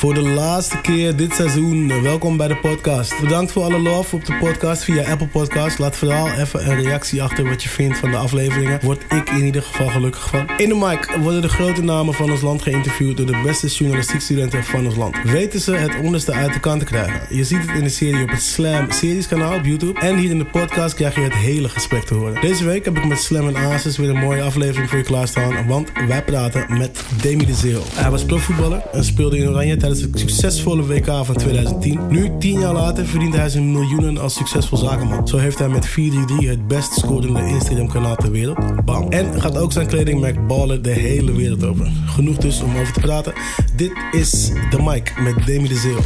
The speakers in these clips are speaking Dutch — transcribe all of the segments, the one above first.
Voor de laatste keer dit seizoen, welkom bij de podcast. Bedankt voor alle love op de podcast via Apple Podcast. Laat vooral even een reactie achter wat je vindt van de afleveringen. Word ik in ieder geval gelukkig van. In de mic worden de grote namen van ons land geïnterviewd door de beste journalistiekstudenten van ons land. Weten ze het onderste uit de kant te krijgen? Je ziet het in de serie op het Slam Series kanaal op YouTube. En hier in de podcast krijg je het hele gesprek te horen. Deze week heb ik met Slam en Asus weer een mooie aflevering voor je klaarstaan. Want wij praten met Demi de Zeeuw. Hij was profvoetballer en speelde in Oranje tijdens het succesvolle WK van 2010. Nu, tien jaar later, verdient hij zijn miljoenen als succesvol zakenman. Zo heeft hij met 433 het best scorende Instagram-kanaal ter wereld. Bam. En gaat ook zijn kledingmerk Ballen de hele wereld over. Genoeg dus om over te praten. Dit is The Mic met Demi de Zeeuw.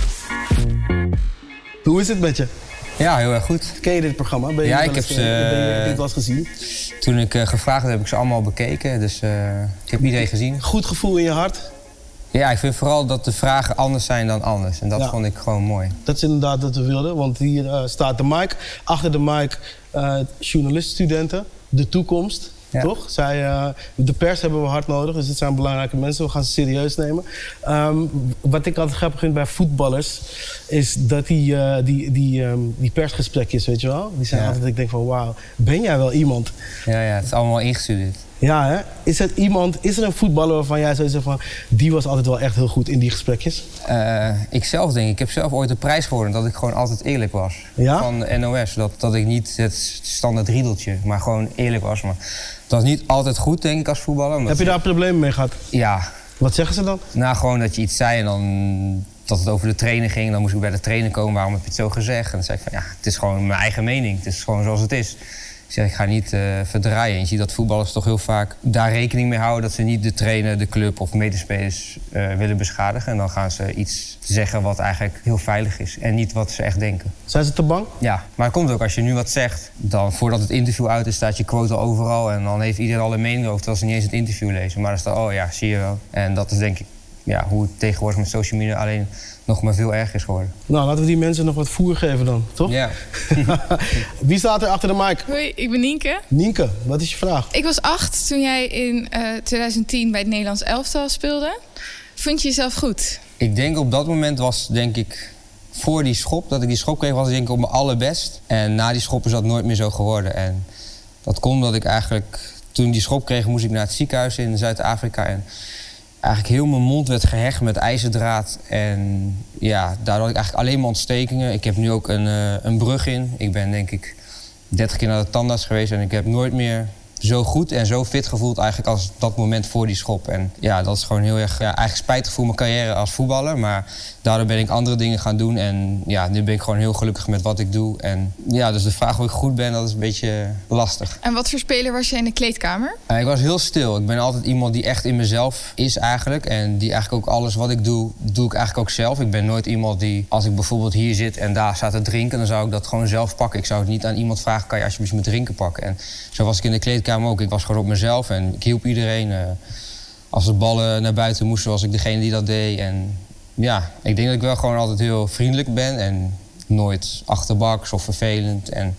Hoe is het met je? Ja, heel erg goed. Ken je dit programma? Ben je Ja, ik heb ze- eh, Ben je dit gezien? Toen ik eh, gevraagd werd, heb ik ze allemaal bekeken. Dus eh, ik heb iedereen gezien. Goed gevoel in je hart? Ja, ik vind vooral dat de vragen anders zijn dan anders. En dat Ja. vond ik gewoon mooi. Dat is inderdaad wat we wilden, want hier eh, staat de mic. Achter de mic eh journaliststudenten, de toekomst. Ja. Toch? Zij, eh, de pers hebben we hard nodig, dus dit zijn belangrijke mensen. We gaan ze serieus nemen. Ehm, wat ik altijd grappig vind bij voetballers, is dat die, die, die, ehm, die persgesprekjes, weet je wel, die zijn Ja. altijd, ik denk van wauw, ben jij wel iemand? Ja, ja, het is allemaal ingestudeerd. Ja, hè? Is het iemand, is er een voetballer waarvan jij zou zeggen van, die was altijd wel echt heel goed in die gesprekjes? Eh, ik zelf denk, ik heb zelf ooit de prijs gewonnen dat ik gewoon altijd eerlijk was. Ja? Van de NOS. Dat, dat ik niet het standaard riedeltje, maar gewoon eerlijk was. Maar dat is niet altijd goed, denk ik, als voetballer. Heb je daar problemen mee gehad? Ja, Wat zeggen ze dan? Nou, gewoon dat je iets zei en dan dat het over de trainer ging. Dan moest ik bij de trainer komen, waarom heb je het zo gezegd? En dan zei ik van, ja, het is gewoon mijn eigen mening. Het is gewoon zoals het is. Ik zeg, ik ga niet eh, verdraaien. En je ziet dat voetballers toch heel vaak daar rekening mee houden... dat ze niet de trainer, de club of medespelers eh, willen beschadigen. En dan gaan ze iets zeggen wat eigenlijk heel veilig is. En niet wat ze echt denken. Zijn ze te bang? Ja, maar het komt ook als je nu wat zegt... dan voordat het interview uit is, staat je quote al overal... en dan heeft iedereen al een mening over, terwijl ze niet eens het interview lezen. Maar dan staat, oh ja, zie je wel. En dat is denk ik ja, hoe het tegenwoordig met social media alleen nog maar veel erger is geworden. Nou, laten we die mensen nog wat voer geven dan, toch? Ja. Wie staat er achter de mic? Hoi, ik ben Nienke. Nienke, wat is je vraag? Ik was acht toen jij in eh, 2010 bij het Nederlands elftal speelde. Vond je jezelf goed? Ik denk op dat moment was, denk ik, voor die schop, dat ik die schop kreeg, was ik denk ik op mijn allerbest. En na die schop is dat nooit meer zo geworden. En dat komt omdat ik eigenlijk, toen die schop kreeg, moest ik naar het ziekenhuis in Zuid-Afrika. En eigenlijk heel mijn mond werd gehecht met ijzerdraad. En ja, daardoor had ik eigenlijk alleen maar ontstekingen. Ik heb nu ook een, eh, een brug in. Ik ben denk ik 30 keer naar de tandarts geweest en ik heb nooit meer zo goed en zo fit gevoeld eigenlijk als dat moment voor die schop. En ja, dat is gewoon heel erg ja, eigenlijk spijtig voor mijn carrière als voetballer. Maar daardoor ben ik andere dingen gaan doen. En ja, nu ben ik gewoon heel gelukkig met wat ik doe. En ja, dus de vraag of ik goed ben, dat is een beetje lastig. En wat voor speler was je in de kleedkamer? Eh, ik was heel stil. Ik ben altijd iemand die echt in mezelf is eigenlijk. En die eigenlijk ook alles wat ik doe, doe ik eigenlijk ook zelf. Ik ben nooit iemand die, als ik bijvoorbeeld hier zit en daar staat te drinken... dan zou ik dat gewoon zelf pakken. Ik zou het niet aan iemand vragen, kan je alsjeblieft mijn drinken pakken? En zo was ik in de kleedkamer ook. Ik was gewoon op mezelf en ik hielp iedereen. eh, als de ballen naar buiten moesten, was ik degene die dat deed. En ja, ik denk dat ik wel gewoon altijd heel vriendelijk ben... en nooit achterbaks of vervelend. En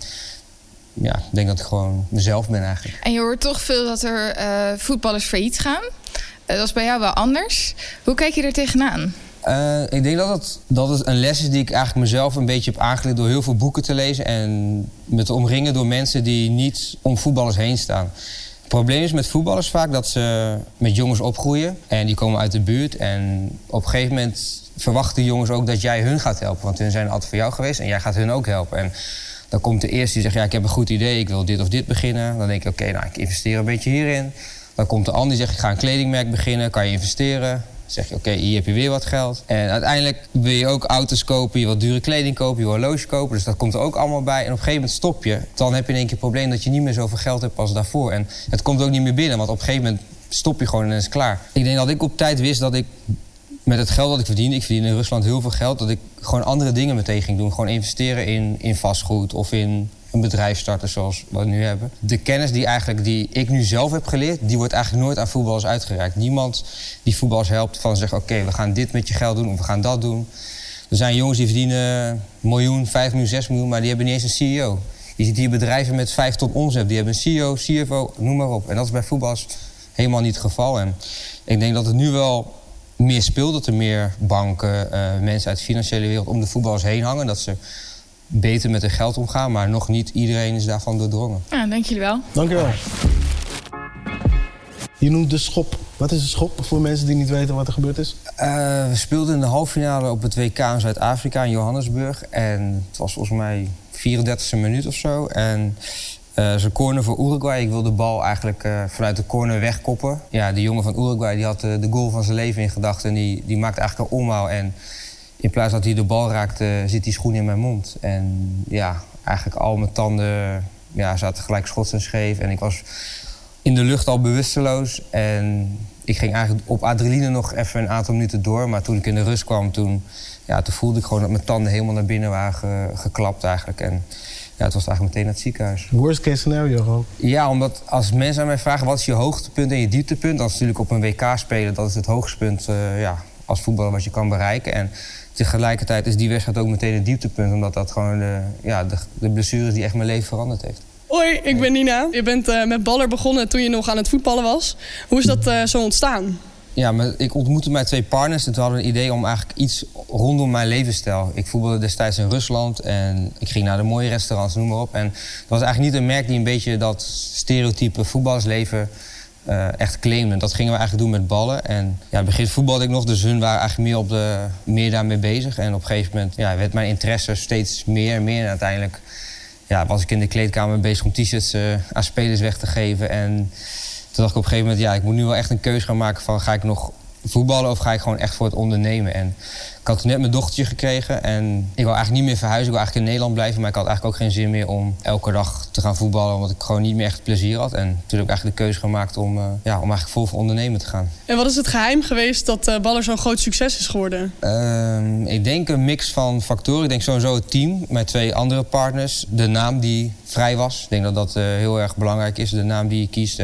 ja, ik denk dat ik gewoon mezelf ben eigenlijk. En je hoort toch veel dat er eh, voetballers failliet gaan. Eh, dat is bij jou wel anders. Hoe kijk je er tegenaan? Eh, ik denk dat het, dat het een les is die ik eigenlijk mezelf een beetje heb aangeleerd door heel veel boeken te lezen en me te omringen door mensen die niet om voetballers heen staan. Het probleem is met voetballers vaak dat ze met jongens opgroeien en die komen uit de buurt. En op een gegeven moment verwachten jongens ook dat jij hun gaat helpen, want hun zijn altijd voor jou geweest en jij gaat hun ook helpen. En dan komt de eerste die zegt, ja, ik heb een goed idee, ik wil dit of dit beginnen. Dan denk ik, oké, nou, ik investeer een beetje hierin. Dan komt de ander die zegt, ik ga een kledingmerk beginnen, kan je investeren? Zeg je, oké, hier heb je weer wat geld. En uiteindelijk wil je ook auto's kopen, je wilt dure kleding kopen, je wil horloges kopen. Dus dat komt er ook allemaal bij. En op een gegeven moment stop je. Dan heb je in één keer het probleem dat je niet meer zoveel geld hebt als daarvoor. En het komt ook niet meer binnen, want op een gegeven moment stop je gewoon en is klaar. Ik denk dat ik op tijd wist dat ik met het geld dat ik verdien, ik verdien in Rusland heel veel geld, dat ik gewoon andere dingen meteen ging doen. Gewoon investeren in, in vastgoed of in een bedrijf starten zoals we nu hebben. De kennis die, eigenlijk, die ik nu zelf heb geleerd, die wordt eigenlijk nooit aan voetballers uitgereikt. Niemand die voetballers helpt van zegt, oké, we gaan dit met je geld doen of we gaan dat doen. Er zijn jongens die verdienen miljoen, vijf miljoen, zes miljoen, maar die hebben niet eens een CEO. Je ziet hier bedrijven met vijf ton omzet, die hebben een CEO, CFO, noem maar op. En dat is bij voetballers helemaal niet het geval. En ik denk dat het nu wel meer speelt. Dat er meer banken, eh, mensen uit de financiële wereld om de voetballers heen hangen. Dat ze beter met hun geld omgaan. Maar nog niet iedereen is daarvan doordrongen. Ja, dank jullie wel. Dank je wel. Je noemt de schop. Wat is een schop voor mensen die niet weten wat er gebeurd is? Uh, we speelden in de halve finale op het WK in Zuid-Afrika in Johannesburg. En het was volgens mij 34e minuut of zo. En uh, ze corner voor Uruguay. Ik wilde de bal eigenlijk uh, vanuit de corner wegkoppen. Ja, de jongen van Uruguay die had uh, de goal van zijn leven in gedachten. En die, die maakte eigenlijk een omhaal. En in plaats dat hij de bal raakte, zit die schoen in mijn mond. En ja, eigenlijk al mijn tanden ja, zaten gelijk schots en scheef. En ik was in de lucht al bewusteloos. En ik ging eigenlijk op adrenaline nog even een aantal minuten door. Maar toen ik in de rust kwam, toen, ja, toen voelde ik gewoon dat mijn tanden helemaal naar binnen waren ge, geklapt eigenlijk. En ja, het was eigenlijk meteen naar het ziekenhuis. Worst case scenario gewoon? Ja, omdat als mensen aan mij vragen wat is je hoogtepunt en je dieptepunt... dan is natuurlijk op een WK spelen, dat is het hoogste punt uh, ja, als voetballer wat je kan bereiken. En tegelijkertijd is die wedstrijd ook meteen het dieptepunt... omdat dat gewoon de, ja, de, de blessure is die echt mijn leven veranderd heeft. Hoi, ik ben Nina. Je bent uh, met baller begonnen toen je nog aan het voetballen was. Hoe is dat uh, zo ontstaan? Ja, maar ik ontmoette mijn twee partners en toen hadden we een idee om eigenlijk iets rondom mijn levensstijl. Ik voetbalde destijds in Rusland en ik ging naar de mooie restaurants, noem maar op. En dat was eigenlijk niet een merk die een beetje dat stereotype voetballersleven uh, echt claimde. Dat gingen we eigenlijk doen met ballen. En ja, begin voetbalde ik nog, dus hun waren eigenlijk meer, op de, meer daarmee bezig. En op een gegeven moment ja, werd mijn interesse steeds meer en meer. En uiteindelijk ja, was ik in de kleedkamer bezig om t-shirts uh, aan spelers weg te geven. En dacht ik op een gegeven moment, ja, ik moet nu wel echt een keuze gaan maken van ga ik nog voetballen of ga ik gewoon echt voor het ondernemen. En ik had net mijn dochtertje gekregen en ik wil eigenlijk niet meer verhuizen. Ik wil eigenlijk in Nederland blijven, maar ik had eigenlijk ook geen zin meer om elke dag te gaan voetballen, omdat ik gewoon niet meer echt plezier had. En toen heb ik eigenlijk de keuze gemaakt om, uh, ja, om eigenlijk vol voor ondernemen te gaan. En wat is het geheim geweest dat uh, Baller zo'n groot succes is geworden? Uh, ik denk een mix van factoren. Ik denk sowieso het team, mijn twee andere partners, de naam die vrij was. Ik denk dat dat uh, heel erg belangrijk is, de naam die je kiest.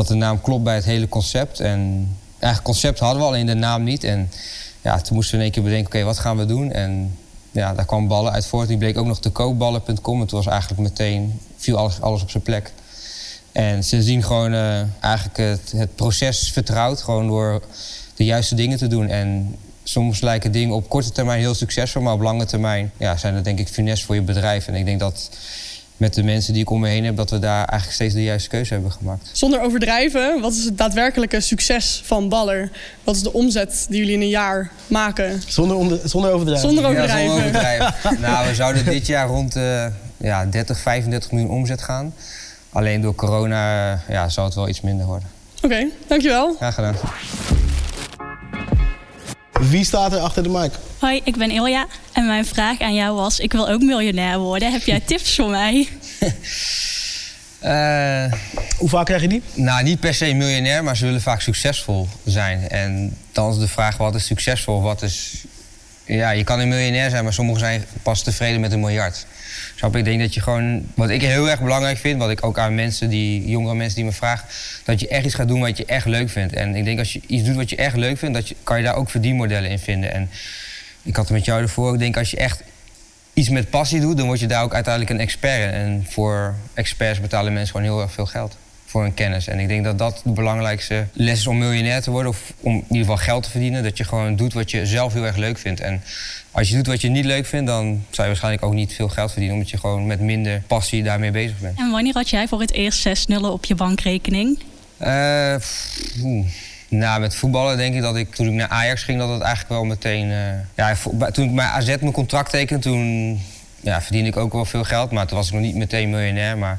Dat de naam klopt bij het hele concept. En eigenlijk concept hadden we alleen de naam niet. En ja, toen moesten we in één keer bedenken, oké, wat gaan we doen? En ja, daar kwam ballen uit voort. Die bleek ook nog te koopballen.com. Het was eigenlijk meteen, viel alles, alles op zijn plek. En sindsdien gewoon uh, eigenlijk het, het proces vertrouwd. Gewoon door de juiste dingen te doen. En soms lijken dingen op korte termijn heel succesvol. Maar op lange termijn ja, zijn dat denk ik funest voor je bedrijf. En ik denk dat met de mensen die ik om me heen heb, dat we daar eigenlijk steeds de juiste keuze hebben gemaakt. Zonder overdrijven, wat is het daadwerkelijke succes van Baller? Wat is de omzet die jullie in een jaar maken? Zonder, onder, zonder overdrijven. Zonder overdrijven. Ja, zonder overdrijven. nou, we zouden dit jaar rond uh, ja, 30, 35 miljoen omzet gaan. Alleen door corona uh, ja, zou het wel iets minder worden. Oké, okay, dankjewel. Graag gedaan. Wie staat er achter de mic? Hoi, ik ben Ilja en mijn vraag aan jou was: ik wil ook miljonair worden. Heb jij tips voor mij? uh, Hoe vaak krijg je die? Nou, niet per se miljonair, maar ze willen vaak succesvol zijn. En dan is de vraag: wat is succesvol? Wat is. Ja, je kan een miljonair zijn, maar sommigen zijn pas tevreden met een miljard. Ik denk dat je gewoon, wat ik heel erg belangrijk vind, wat ik ook aan mensen die, jongere mensen die me vragen, dat je echt iets gaat doen wat je echt leuk vindt. En ik denk als je iets doet wat je echt leuk vindt, dat je, kan je daar ook verdienmodellen in vinden. En ik had het met jou ervoor, ik denk als je echt iets met passie doet, dan word je daar ook uiteindelijk een expert. En voor experts betalen mensen gewoon heel erg veel geld voor hun kennis. En ik denk dat dat de belangrijkste les is om miljonair te worden. Of om in ieder geval geld te verdienen. Dat je gewoon doet wat je zelf heel erg leuk vindt. En als je doet wat je niet leuk vindt, dan zou je waarschijnlijk ook niet veel geld verdienen. Omdat je gewoon met minder passie daarmee bezig bent. En wanneer had jij voor het eerst zes nullen op je bankrekening? Uh, nou, met voetballen denk ik dat ik toen ik naar Ajax ging, dat het eigenlijk wel meteen. Uh, ja, toen ik bij AZ mijn contract tekende, toen ja, verdiende ik ook wel veel geld. Maar toen was ik nog niet meteen miljonair. Maar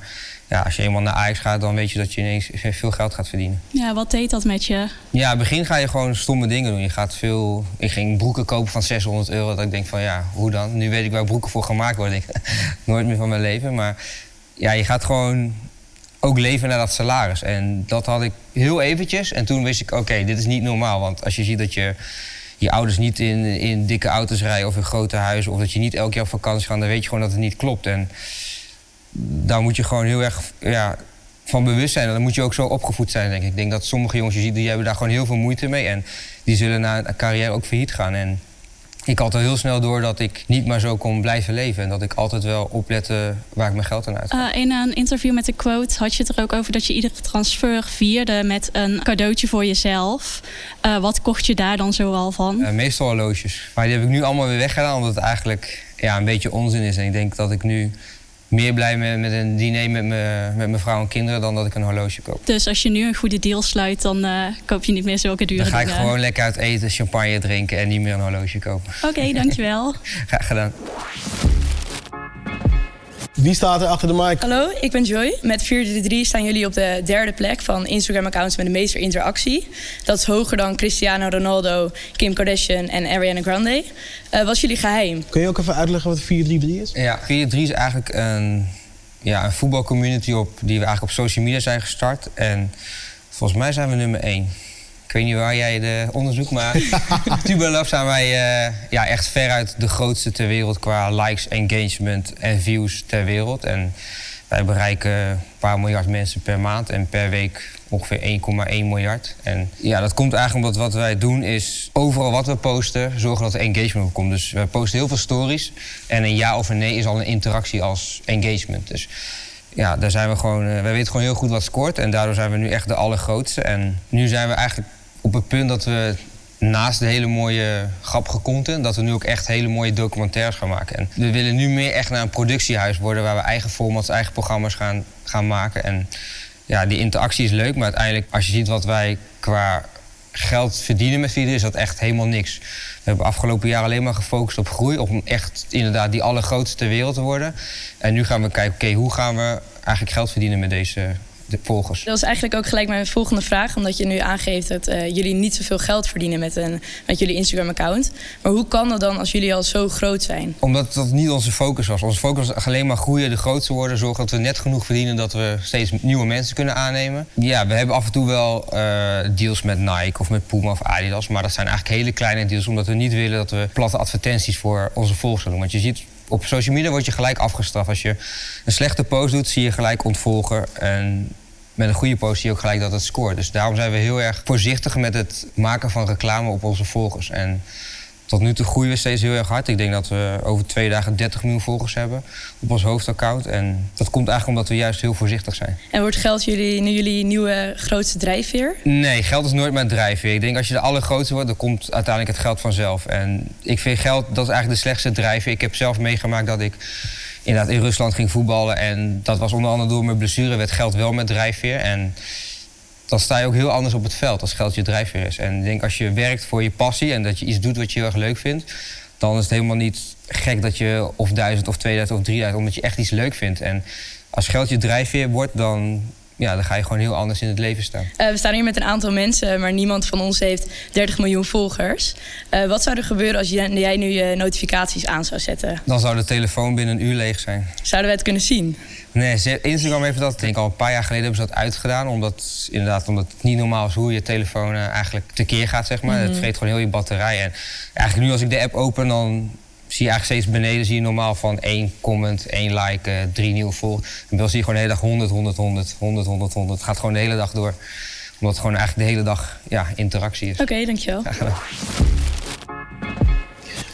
ja, als je eenmaal naar Ajax gaat, dan weet je dat je ineens veel geld gaat verdienen. Ja, wat deed dat met je? Ja, in het begin ga je gewoon stomme dingen doen. Je gaat veel... Ik ging broeken kopen van 600 euro. Dat ik denk van ja, hoe dan? Nu weet ik waar broeken voor gemaakt worden. Ik, nooit meer van mijn leven. Maar ja, je gaat gewoon ook leven naar dat salaris. En dat had ik heel eventjes. En toen wist ik, oké, dit is niet normaal. Want als je ziet dat je je ouders niet in, in dikke auto's rijden of in grote huizen... of dat je niet elk jaar op vakantie gaat, dan weet je gewoon dat het niet klopt. En daar moet je gewoon heel erg ja, van bewust zijn. En dan moet je ook zo opgevoed zijn, denk ik. Ik denk dat sommige jongens, je ziet, die hebben daar gewoon heel veel moeite mee. En die zullen na een carrière ook failliet gaan. En ik had al heel snel door dat ik niet maar zo kon blijven leven. En dat ik altijd wel oplette waar ik mijn geld aan uit. Uh, in een interview met de quote had je het er ook over dat je iedere transfer vierde met een cadeautje voor jezelf. Uh, wat kocht je daar dan zoal van? Uh, meestal horloges. Maar die heb ik nu allemaal weer weggedaan omdat het eigenlijk ja, een beetje onzin is. En ik denk dat ik nu meer blij ben met een diner met, me, met mijn vrouw en kinderen dan dat ik een horloge koop. Dus als je nu een goede deal sluit, dan uh, koop je niet meer zulke dure dingen? Dan ga ik gewoon lekker uit eten, champagne drinken en niet meer een horloge kopen. Oké, okay, dankjewel. Graag gedaan. Wie staat er achter de mic? Hallo, ik ben Joy. Met 433 staan jullie op de derde plek van Instagram-accounts met de meeste interactie. Dat is hoger dan Cristiano Ronaldo, Kim Kardashian en Ariana Grande. Uh, wat is jullie geheim? Kun je ook even uitleggen wat 433 is? Ja, 433 is eigenlijk een, ja, een voetbalcommunity op, die we eigenlijk op social media zijn gestart. En volgens mij zijn we nummer 1. Ik weet niet waar jij de onderzoek, maar Tubelove zijn wij uh, ja, echt veruit de grootste ter wereld qua likes, engagement en views ter wereld. En wij bereiken een paar miljard mensen per maand en per week ongeveer 1,1 miljard. En ja, dat komt eigenlijk omdat wat wij doen is overal wat we posten, zorgen dat er engagement op komt. Dus we posten heel veel stories en een ja of een nee is al een interactie als engagement. Dus ja, daar zijn we gewoon, uh, wij weten gewoon heel goed wat scoort en daardoor zijn we nu echt de allergrootste. En nu zijn we eigenlijk op het punt dat we naast de hele mooie grappige content... dat we nu ook echt hele mooie documentaires gaan maken. En we willen nu meer echt naar een productiehuis worden... waar we eigen formats, eigen programma's gaan, gaan maken. En ja, die interactie is leuk, maar uiteindelijk als je ziet wat wij qua geld verdienen met video... is dat echt helemaal niks. We hebben afgelopen jaar alleen maar gefocust op groei... om echt inderdaad die allergrootste wereld te worden. En nu gaan we kijken, oké, hoe gaan we eigenlijk geld verdienen met deze de volgers. Dat is eigenlijk ook gelijk mijn volgende vraag. Omdat je nu aangeeft dat uh, jullie niet zoveel geld verdienen met, een, met jullie Instagram-account. Maar hoe kan dat dan als jullie al zo groot zijn? Omdat dat niet onze focus was. Onze focus was alleen maar groeien, de grootste worden. Zorgen dat we net genoeg verdienen dat we steeds nieuwe mensen kunnen aannemen. Ja, we hebben af en toe wel uh, deals met Nike of met Puma of Adidas. Maar dat zijn eigenlijk hele kleine deals. Omdat we niet willen dat we platte advertenties voor onze volgers doen. Want je ziet op social media word je gelijk afgestraft. Als je een slechte post doet, zie je gelijk ontvolgen. En met een goede je ook gelijk dat het scoort. Dus daarom zijn we heel erg voorzichtig met het maken van reclame op onze volgers. En tot nu toe groeien we steeds heel erg hard. Ik denk dat we over twee dagen 30 miljoen volgers hebben op ons hoofdaccount. En dat komt eigenlijk omdat we juist heel voorzichtig zijn. En wordt geld jullie, nu jullie nieuwe grootste drijfveer? Nee, geld is nooit mijn drijfveer. Ik denk als je de allergrootste wordt, dan komt uiteindelijk het geld vanzelf. En ik vind geld, dat is eigenlijk de slechtste drijfveer. Ik heb zelf meegemaakt dat ik inderdaad in Rusland ging voetballen. En dat was onder andere door mijn blessure werd geld wel met drijfveer. En dan sta je ook heel anders op het veld als geld je drijfveer is. En ik denk als je werkt voor je passie en dat je iets doet wat je heel erg leuk vindt... dan is het helemaal niet gek dat je of duizend of 2000 of 3000... omdat je echt iets leuk vindt. En als geld je drijfveer wordt, dan ja, dan ga je gewoon heel anders in het leven staan. Uh, we staan hier met een aantal mensen, maar niemand van ons heeft 30 miljoen volgers. Uh, wat zou er gebeuren als jij, nu je notificaties aan zou zetten? Dan zou de telefoon binnen een uur leeg zijn. Zouden we het kunnen zien? Nee, Instagram heeft dat, denk ik al een paar jaar geleden hebben ze dat uitgedaan. Omdat, inderdaad, omdat het niet normaal is hoe je telefoon uh, eigenlijk tekeer gaat, zeg maar. Mm -hmm. Het vreet gewoon heel je batterij. En eigenlijk nu als ik de app open, dan zie je eigenlijk steeds beneden zie je normaal van één comment, één like, uh, drie nieuwe volgers. En dan zie je gewoon de hele dag 100, 100, 100, 100, 100, 100. Het gaat gewoon de hele dag door. Omdat het gewoon eigenlijk de hele dag ja, interactie is. Oké, okay, dankjewel.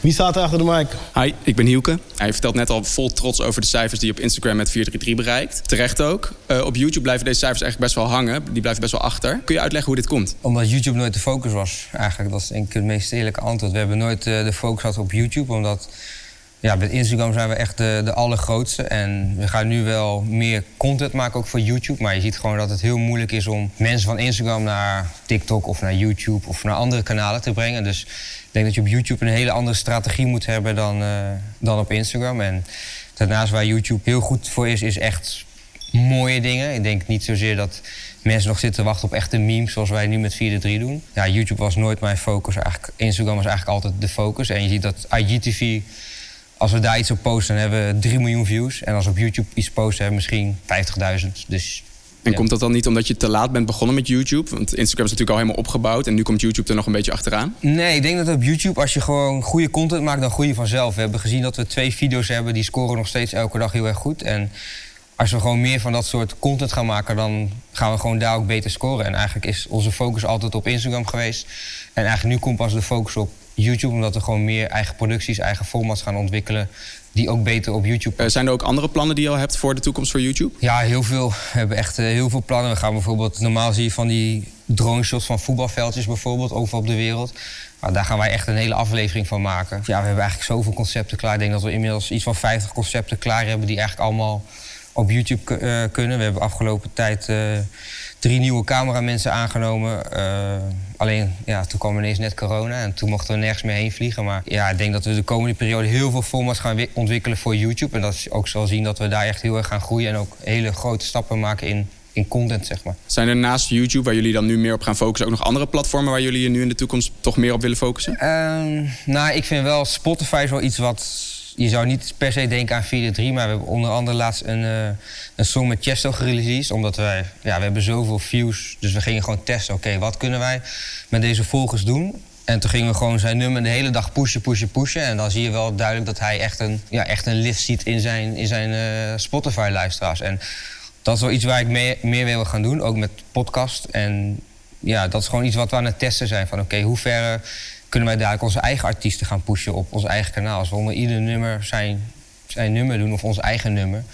Wie staat er achter de mic? Hi, ik ben Hielke. Hij vertelt net al vol trots over de cijfers die je op Instagram met 433 bereikt. Terecht ook. Uh, op YouTube blijven deze cijfers eigenlijk best wel hangen. Die blijven best wel achter. Kun je uitleggen hoe dit komt? Omdat YouTube nooit de focus was. Eigenlijk, dat is denk ik het meest eerlijke antwoord. We hebben nooit uh, de focus gehad op YouTube, omdat ja, met Instagram zijn we echt de, de allergrootste. En we gaan nu wel meer content maken, ook voor YouTube. Maar je ziet gewoon dat het heel moeilijk is om mensen van Instagram naar TikTok of naar YouTube of naar andere kanalen te brengen. Dus ik denk dat je op YouTube een hele andere strategie moet hebben dan, uh, dan op Instagram. En daarnaast waar YouTube heel goed voor is, is echt mooie dingen. Ik denk niet zozeer dat mensen nog zitten wachten op echte memes zoals wij nu met 4 3 doen. Ja, YouTube was nooit mijn focus. Eigenlijk, Instagram was eigenlijk altijd de focus. En je ziet dat IGTV als we daar iets op posten, hebben we 3 miljoen views. En als we op YouTube iets posten, hebben we misschien 50.000. Dus, en komt dat dan niet omdat je te laat bent begonnen met YouTube? Want Instagram is natuurlijk al helemaal opgebouwd en nu komt YouTube er nog een beetje achteraan. Nee, ik denk dat op YouTube, als je gewoon goede content maakt, dan groei je vanzelf. We hebben gezien dat we twee video's hebben, die scoren nog steeds elke dag heel erg goed. En als we gewoon meer van dat soort content gaan maken, dan gaan we gewoon daar ook beter scoren. En eigenlijk is onze focus altijd op Instagram geweest. En eigenlijk nu komt pas de focus op YouTube. Omdat we gewoon meer eigen producties, eigen formats gaan ontwikkelen. Die ook beter op YouTube. Uh, zijn er ook andere plannen die je al hebt voor de toekomst voor YouTube? Ja, heel veel. We hebben echt uh, heel veel plannen. We gaan bijvoorbeeld, normaal zie je van die drone shots van voetbalveldjes bijvoorbeeld, overal op de wereld. Maar daar gaan wij echt een hele aflevering van maken. Ja, we hebben eigenlijk zoveel concepten klaar. Ik denk dat we inmiddels iets van 50 concepten klaar hebben die eigenlijk allemaal op YouTube uh, kunnen. We hebben afgelopen tijd drie nieuwe cameramensen aangenomen. Uh, alleen, ja, toen kwam ineens net corona en toen mochten we nergens meer heen vliegen. Maar ja, ik denk dat we de komende periode heel veel formats gaan ontwikkelen voor YouTube. En dat is ook zal zien dat we daar echt heel erg gaan groeien en ook hele grote stappen maken in, in content, zeg maar. Zijn er naast YouTube, waar jullie dan nu meer op gaan focussen, ook nog andere platformen waar jullie je nu in de toekomst toch meer op willen focussen? Uh, nou, ik vind wel Spotify is wel iets wat je zou niet per se denken aan 4-3, maar we hebben onder andere laatst een, uh, een song met Chesto gereleased. Omdat wij, ja, we hebben zoveel views, dus we gingen gewoon testen. Oké, wat kunnen wij met deze volgers doen? En toen gingen we gewoon zijn nummer de hele dag pushen, pushen, pushen. En dan zie je wel duidelijk dat hij echt een, ja, echt een lift ziet in zijn, in zijn uh, Spotify-luisteraars. En dat is wel iets waar ik meer, meer wil gaan doen, ook met podcast. En ja, dat is gewoon iets wat we aan het testen zijn. Van oké, hoe ver kunnen wij dadelijk onze eigen artiesten gaan pushen op ons eigen kanaal. Als we onder ieder nummer zijn, zijn nummer doen of ons eigen nummer.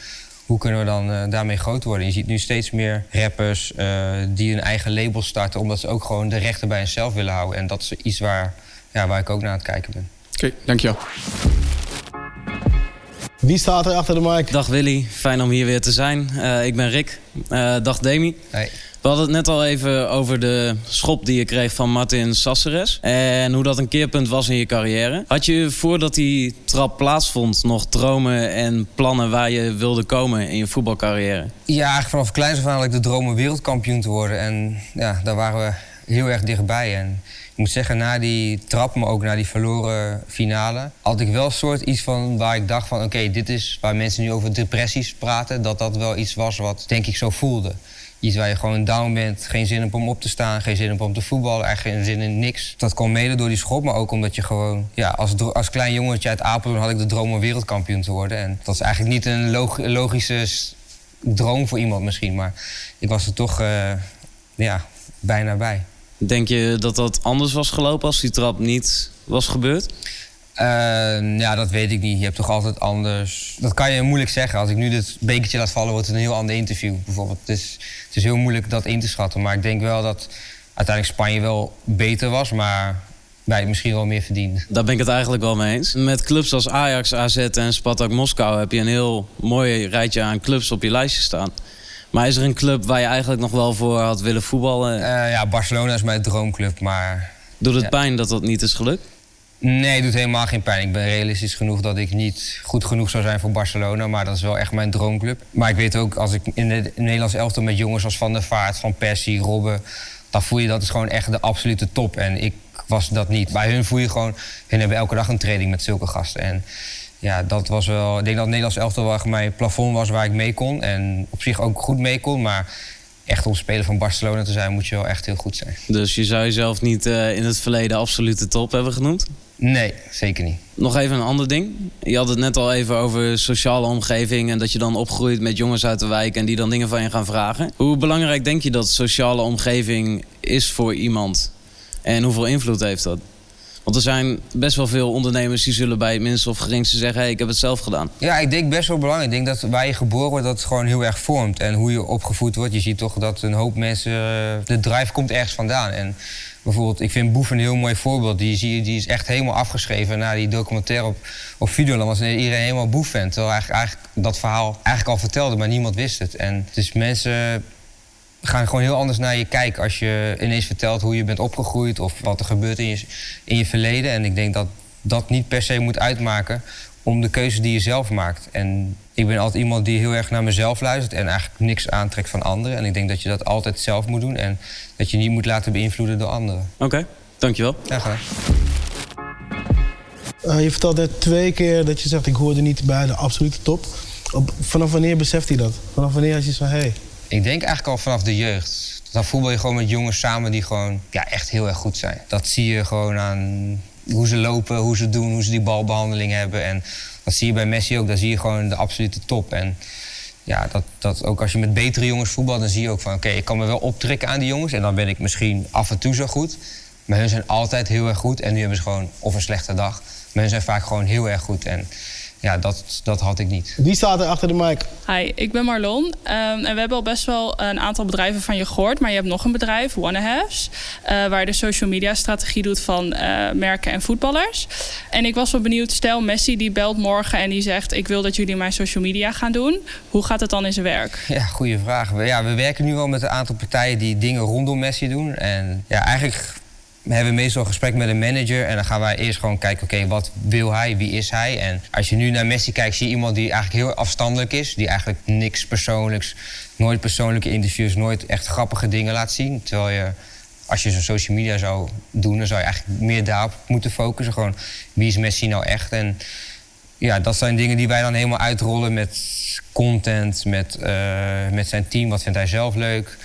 Hoe kunnen we dan uh, daarmee groot worden? Je ziet nu steeds meer rappers uh, die een eigen label starten... omdat ze ook gewoon de rechten bij henzelf willen houden. En dat is iets waar, ja, waar ik ook naar aan het kijken ben. Oké, okay, dankjewel. Wie staat er achter de mic? Dag Willy, fijn om hier weer te zijn. Uh, ik ben Rick. dag Demi. Hey. We hadden het net al even over de schop die je kreeg van Martin Sasseres. En hoe dat een keerpunt was in je carrière. Had je voordat die trap plaatsvond nog dromen en plannen waar je wilde komen in je voetbalcarrière? Ja, eigenlijk vanaf kleins af aan de droom om wereldkampioen te worden. En ja, daar waren we heel erg dichtbij. En ik moet zeggen, na die trap, maar ook na die verloren finale... had ik wel een soort iets van waar ik dacht van... oké, dit is waar mensen nu over depressies praten... dat dat wel iets was wat, denk ik, zo voelde iets waar je gewoon down bent. Geen zin om op te staan, geen zin hebt om te voetballen, eigenlijk geen zin in niks. Dat kwam mede door die schop, maar ook omdat je gewoon... Ja, als, als klein jongetje uit Apeldoorn had ik de droom om wereldkampioen te worden. En dat is eigenlijk niet een log logische droom voor iemand misschien, maar ik was er toch uh, ja, bijna bij. Denk je dat dat anders was gelopen als die trap niet was gebeurd? Uh, ja, dat weet ik niet. Je hebt toch altijd anders. Dat kan je moeilijk zeggen. Als ik nu dit bekertje laat vallen, wordt het een heel ander interview. Bijvoorbeeld. Het is, het is heel moeilijk dat in te schatten. Maar ik denk wel dat uiteindelijk Spanje wel beter was, maar wij misschien wel meer verdienden. Daar ben ik het eigenlijk wel mee eens. Met clubs als Ajax, AZ en Spartak Moskou heb je een heel mooi rijtje aan clubs op je lijstje staan. Maar is er een club waar je eigenlijk nog wel voor had willen voetballen? Uh, ja, Barcelona is mijn droomclub, maar... Doet het ja. pijn dat dat niet is gelukt? Nee, het doet helemaal geen pijn. Ik ben realistisch genoeg dat ik niet goed genoeg zou zijn voor Barcelona. Maar dat is wel echt mijn droomclub. Maar ik weet ook, als ik in de Nederlands elftal met jongens als Van der Vaart, Van Persie, Robben... dan voel je dat is gewoon echt de absolute top. En ik was dat niet. Bij hun voel je gewoon... Hun hebben elke dag een training met zulke gasten. En ja, dat was wel... Ik denk dat het Nederlands elftal waar mijn plafond was waar ik mee kon. En op zich ook goed mee kon, maar echt om speler van Barcelona te zijn, moet je wel echt heel goed zijn. Dus je zou jezelf niet uh, in het verleden absolute top hebben genoemd? Nee, zeker niet. Nog even een ander ding. Je had het net al even over sociale omgeving en dat je dan opgroeit met jongens uit de wijk en die dan dingen van je gaan vragen. Hoe belangrijk denk je dat sociale omgeving is voor iemand? En hoeveel invloed heeft dat? Want er zijn best wel veel ondernemers die zullen bij het minste of geringste zeggen: hey, ik heb het zelf gedaan. Ja, ik denk best wel belangrijk. Ik denk dat waar je geboren wordt, dat het gewoon heel erg vormt. En hoe je opgevoed wordt. Je ziet toch dat een hoop mensen. De drive komt ergens vandaan. En bijvoorbeeld, ik vind Boef een heel mooi voorbeeld. Die, zie die is echt helemaal afgeschreven na die documentaire op, op Videoland. Was iedereen helemaal Boef-fan. Terwijl eigenlijk, eigenlijk dat verhaal eigenlijk al vertelde, maar niemand wist het. En dus mensen gaan gewoon heel anders naar je kijken als je ineens vertelt hoe je bent opgegroeid of wat er gebeurt in je, in je verleden. En ik denk dat dat niet per se moet uitmaken om de keuze die je zelf maakt. En ik ben altijd iemand die heel erg naar mezelf luistert en eigenlijk niks aantrekt van anderen. En ik denk dat je dat altijd zelf moet doen en dat je niet moet laten beïnvloeden door anderen. Oké, okay, dankjewel. Ja, graag. Uh, je vertelt net twee keer dat je zegt ik hoorde niet bij de absolute top. Op, vanaf wanneer beseft hij dat? Vanaf wanneer had je zo, hé, hey, ik denk eigenlijk al vanaf de jeugd. Dan voetbal je gewoon met jongens samen die gewoon ja, echt heel erg goed zijn. Dat zie je gewoon aan hoe ze lopen, hoe ze doen, hoe ze die balbehandeling hebben. En dat zie je bij Messi ook. Daar zie je gewoon de absolute top. En ja, dat, dat ook als je met betere jongens voetbalt, dan zie je ook van... oké, ik kan me wel optrekken aan die jongens. En dan ben ik misschien af en toe zo goed. Maar hun zijn altijd heel erg goed. En nu hebben ze gewoon of een slechte dag. Maar hun zijn vaak gewoon heel erg goed. En ja, dat, dat had ik niet. Wie staat er achter de mic? Hi, ik ben Marlon. Ehm, en we hebben al best wel een aantal bedrijven van je gehoord. Maar je hebt nog een bedrijf, Wannahaves. Uh, waar je de social media strategie doet van uh, merken en voetballers. En ik was wel benieuwd, stel Messi die belt morgen en die zegt... ik wil dat jullie mijn social media gaan doen. Hoe gaat het dan in zijn werk? Ja, goede vraag. We, ja, we werken nu wel met een aantal partijen die dingen rondom Messi doen. En ja, eigenlijk we hebben meestal een gesprek met een manager en dan gaan wij eerst gewoon kijken, oké, wat wil hij, wie is hij? En als je nu naar Messi kijkt, zie je iemand die eigenlijk heel afstandelijk is, die eigenlijk niks persoonlijks, nooit persoonlijke interviews, nooit echt grappige dingen laat zien. Terwijl je, als je zo'n social media zou doen, dan zou je eigenlijk meer daarop moeten focussen. Gewoon, wie is Messi nou echt? En ja, dat zijn dingen die wij dan helemaal uitrollen met content, met, uh, met zijn team. Wat vindt hij zelf leuk?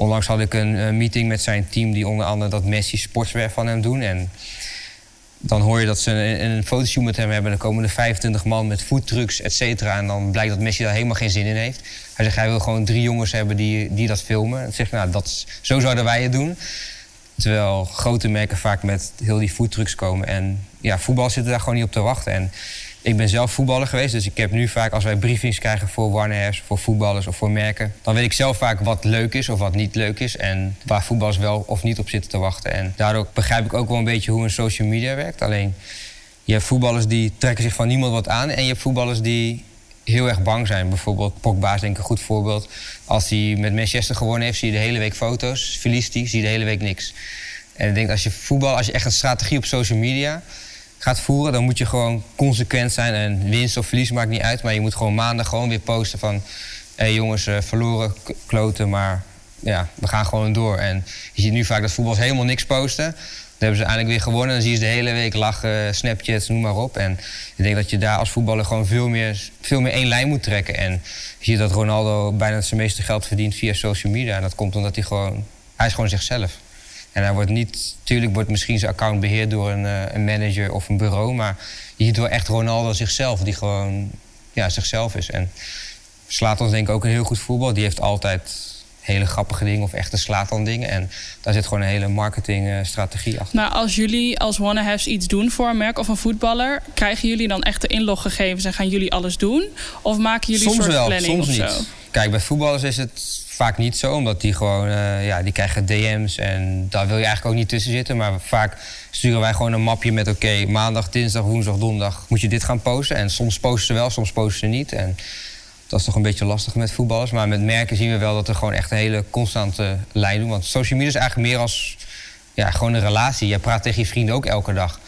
Onlangs had ik een meeting met zijn team die onder andere dat Messi sportswear van hem doen. En dan hoor je dat ze een, fotoshoot met hem hebben. Dan komen er 25 man met foodtrucks, et cetera. En dan blijkt dat Messi daar helemaal geen zin in heeft. Hij zegt, hij wil gewoon drie jongens hebben die, die dat filmen. En zegt, nou, dat zo zouden wij het doen. Terwijl grote merken vaak met heel die foodtrucks komen. En ja, voetbal zit daar gewoon niet op te wachten. En ik ben zelf voetballer geweest, dus ik heb nu vaak als wij briefings krijgen voor Warners, voor voetballers of voor merken, dan weet ik zelf vaak wat leuk is of wat niet leuk is en waar voetballers wel of niet op zitten te wachten. En daardoor begrijp ik ook wel een beetje hoe een social media werkt. Alleen je hebt voetballers die trekken zich van niemand wat aan en je hebt voetballers die heel erg bang zijn. Bijvoorbeeld Pogba is denk ik een goed voorbeeld. Als hij met Manchester gewonnen heeft, zie je de hele week foto's. Verliest hij, zie je de hele week niks. En ik denk als je voetbal, als je echt een strategie op social media gaat voeren, dan moet je gewoon consequent zijn. En winst of verlies maakt niet uit. Maar je moet gewoon maandag gewoon weer posten van... hé jongens, uh, verloren, kloten, maar ja, we gaan gewoon door. En je ziet nu vaak dat voetbals helemaal niks posten. Dan hebben ze eindelijk weer gewonnen. Dan zie je ze de hele week lachen, Snapchats, noem maar op. En ik denk dat je daar als voetballer gewoon veel meer, veel meer één lijn moet trekken. En je ziet dat Ronaldo bijna zijn meeste geld verdient via social media. En dat komt omdat hij gewoon... Hij is gewoon zichzelf. En hij wordt niet, natuurlijk wordt misschien zijn account beheerd door een, uh, een, manager of een bureau, maar je ziet wel echt Ronaldo zichzelf, die gewoon ja, zichzelf is. En Slatan is denk ik ook een heel goed voetbal. Die heeft altijd hele grappige dingen of echte Slatan dingen. En daar zit gewoon een hele marketingstrategie achter. Maar als jullie als Wannahaves iets doen voor een merk of een voetballer, krijgen jullie dan echt de inloggegevens en gaan jullie alles doen? Of maken jullie soms een soort wel, planning soms of niet. zo? Kijk, bij voetballers is het vaak niet zo, omdat die gewoon, uh, ja, die krijgen DM's en daar wil je eigenlijk ook niet tussen zitten. Maar vaak sturen wij gewoon een mapje met: oké, maandag, dinsdag, woensdag, donderdag moet je dit gaan posten. En soms posten ze wel, soms posten ze niet. En dat is toch een beetje lastig met voetballers. Maar met merken zien we wel dat er gewoon echt een hele constante lijn doen. Want social media is eigenlijk meer als ja, gewoon een relatie. Je praat tegen je vrienden ook elke dag.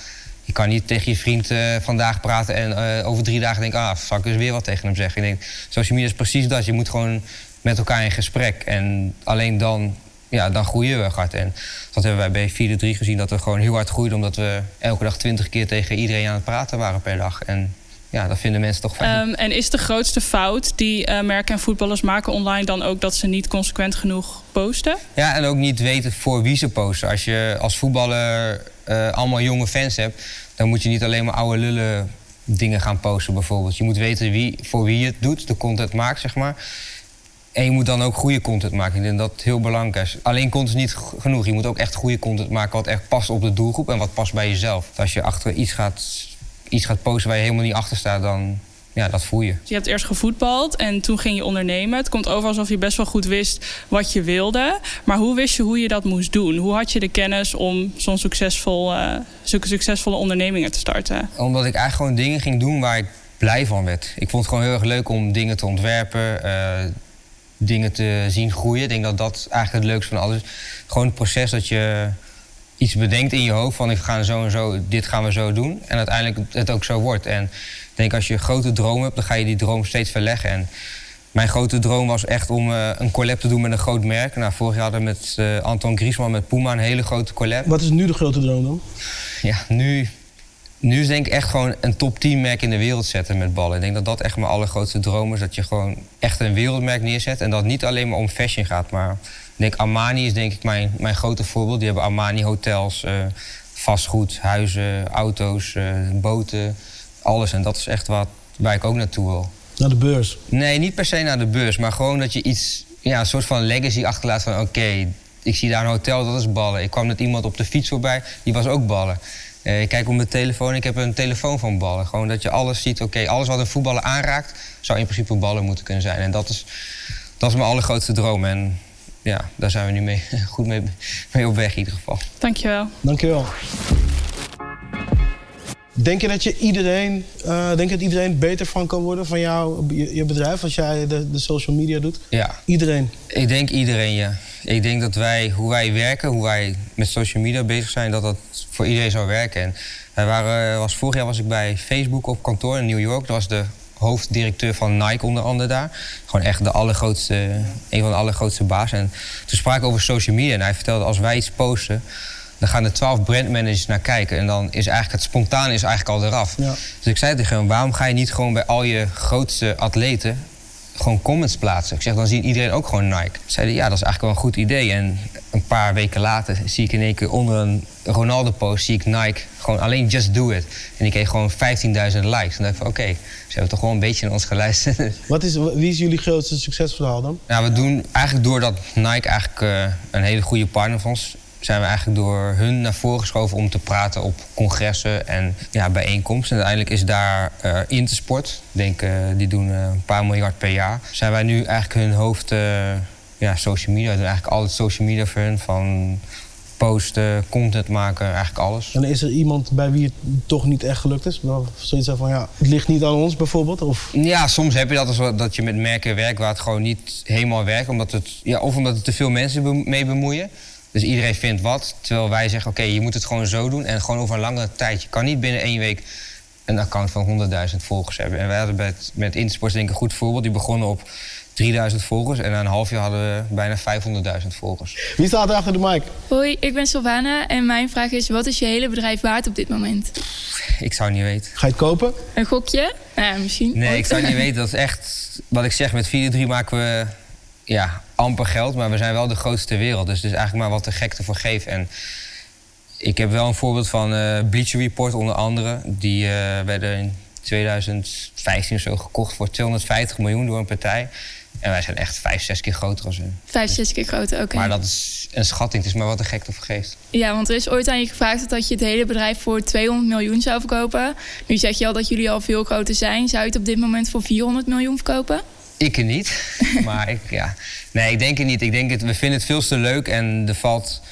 Je kan niet tegen je vriend uh, vandaag praten en uh, over drie dagen denken... ah, zal ik dus weer wat tegen hem zeggen. Ik denk, social media is precies dat. Je moet gewoon met elkaar in gesprek. En alleen dan, ja, dan groeien we hard. En dat hebben wij bij 4-3 gezien, dat we gewoon heel hard groeiden... omdat we elke dag twintig keer tegen iedereen aan het praten waren per dag. En ja, dat vinden mensen toch fijn. Um, en is de grootste fout die uh, merken en voetballers maken online dan ook dat ze niet consequent genoeg posten? Ja, en ook niet weten voor wie ze posten. Als je als voetballer uh, allemaal jonge fans hebt, dan moet je niet alleen maar oude lullen dingen gaan posten bijvoorbeeld. Je moet weten wie, voor wie je het doet, de content maakt, zeg maar. En je moet dan ook goede content maken. Ik denk dat dat heel belangrijk is. Alleen content is niet genoeg. Je moet ook echt goede content maken wat echt past op de doelgroep en wat past bij jezelf. Als je achter iets gaat, iets gaat posten waar je helemaal niet achter staat, dan ja, dat voel je. Je hebt eerst gevoetbald en toen ging je ondernemen. Het komt over alsof je best wel goed wist wat je wilde. Maar hoe wist je hoe je dat moest doen? Hoe had je de kennis om zo'n succesvol, uh, zulke succesvolle ondernemingen te starten? Omdat ik eigenlijk gewoon dingen ging doen waar ik blij van werd. Ik vond het gewoon heel erg leuk om dingen te ontwerpen. Uh, dingen te zien groeien. Ik denk dat dat eigenlijk het leukste van alles is. Gewoon het proces dat je iets bedenkt in je hoofd van ik ga zo en zo, dit gaan we zo doen. En uiteindelijk het ook zo wordt. En ik denk als je een grote droom hebt, dan ga je die droom steeds verleggen. En mijn grote droom was echt om uh, een collab te doen met een groot merk. Nou, vorig jaar hadden we met uh, Anton Griezmann, met Puma, een hele grote collab. Wat is nu de grote droom dan? Ja, nu, nu is denk ik echt gewoon een top 10 merk in de wereld zetten met ballen. Ik denk dat dat echt mijn allergrootste droom is. Dat je gewoon echt een wereldmerk neerzet. En dat het niet alleen maar om fashion gaat. Maar ik denk Armani is denk ik mijn, mijn grote voorbeeld. Die hebben Armani hotels, uh, vastgoed, huizen, auto's, uh, boten, alles. En dat is echt wat, waar ik ook naartoe wil. Naar de beurs? Nee, niet per se naar de beurs. Maar gewoon dat je iets, ja, een soort van legacy achterlaat van oké, okay, ik zie daar een hotel, dat is ballen. Ik kwam met iemand op de fiets voorbij, die was ook ballen. Eh, ik kijk op mijn telefoon, ik heb een telefoon van ballen. Gewoon dat je alles ziet, oké, alles wat een voetballer aanraakt... zou in principe ballen moeten kunnen zijn. En dat is, dat is mijn allergrootste droom. En ja, daar zijn we nu mee, goed mee, mee op weg in ieder geval. Dankjewel. Dankjewel. Denk je dat je iedereen, eh, denk je dat iedereen beter van kan worden van jouw je, je bedrijf als jij de, de social media doet? Ja, Iedereen. ik denk iedereen, ja. Ik denk dat wij, hoe wij werken, hoe wij met social media bezig zijn... dat dat voor iedereen zou werken. En wij waren, was, vorig jaar was ik bij Facebook op kantoor in New York. Dat was de hoofddirecteur van Nike onder andere daar. Gewoon echt de allergrootste, een van de allergrootste baas. En toen spraken we over social media en hij vertelde als wij iets posten... dan gaan er twaalf brandmanagers naar kijken. En dan is eigenlijk het spontane is eigenlijk al eraf. Ja. Dus ik zei tegen hem, waarom ga je niet gewoon bij al je grootste atleten gewoon comments plaatsen? Ik zeg, dan ziet iedereen ook gewoon Nike. Zeiden, ja, dat is eigenlijk wel een goed idee. En een paar weken later zie ik in één keer onder een Ronaldo-post... zie ik Nike gewoon alleen just do it. En die kreeg gewoon 15.000 likes. En dan dacht ik van, oké, ze hebben toch wel een beetje naar ons geluisterd. Wat is, wie is jullie grootste succesverhaal dan? Nou, we doen eigenlijk doordat Nike eigenlijk eh, een hele goede partner van ons zijn we eigenlijk door hun naar voren geschoven om te praten op congressen en ja, bijeenkomsten. En uiteindelijk is daar eh Intersport, denk eh, die doen eh, een paar miljard per jaar. Zijn wij nu eigenlijk hun hoofd ja, social media. We doen eigenlijk al het social media voor hun, van posten, content maken, eigenlijk alles. En is er iemand bij wie het toch niet echt gelukt is? Zoiets van ja, het ligt niet aan ons bijvoorbeeld? Of Ja, soms heb je dat als dat je met merken werkt waar het gewoon niet helemaal werkt. Omdat het, ja, of omdat er te veel mensen mee bemoeien. Dus iedereen vindt wat. Terwijl wij zeggen, oké, je moet het gewoon zo doen. En gewoon over een langere tijd. Je kan niet binnen één week een account van 100.000 volgers hebben. En wij hadden met, met Intersport denk ik een goed voorbeeld. Die begonnen op 3000 volgers. En na een half jaar hadden we bijna 500.000 volgers. wie staat er achter de mic? Hoi, ik ben Sylvana en mijn vraag is: wat is je hele bedrijf waard op dit moment? Ik zou het niet weten. Ga je het kopen? Een gokje? Nou, ja, misschien. Nee, ik zou het niet weten. Dat is echt, wat ik zeg, met 4-3 maken we ja, amper geld, maar we zijn wel de grootste ter wereld. Dus het is eigenlijk maar wat de gek ervoor geeft. En ik heb wel een voorbeeld van eh Bleacher Report onder andere. Die eh, werden in 2015 of zo gekocht voor 250 miljoen door een partij. En wij zijn echt vijf, zes keer groter dan hun. Vijf, zes keer groter, oké. Maar dat is een schatting, het is maar wat de gek ervoor geeft. Ja, want er is ooit aan je gevraagd dat je het hele bedrijf voor 200 miljoen zou verkopen. Nu zeg je al dat jullie al veel groter zijn. Zou je het op dit moment voor 400 miljoen verkopen? Ik er niet. maar ik, ja. Nee, ik denk het niet. Ik denk het, we vinden het veel te leuk en er valt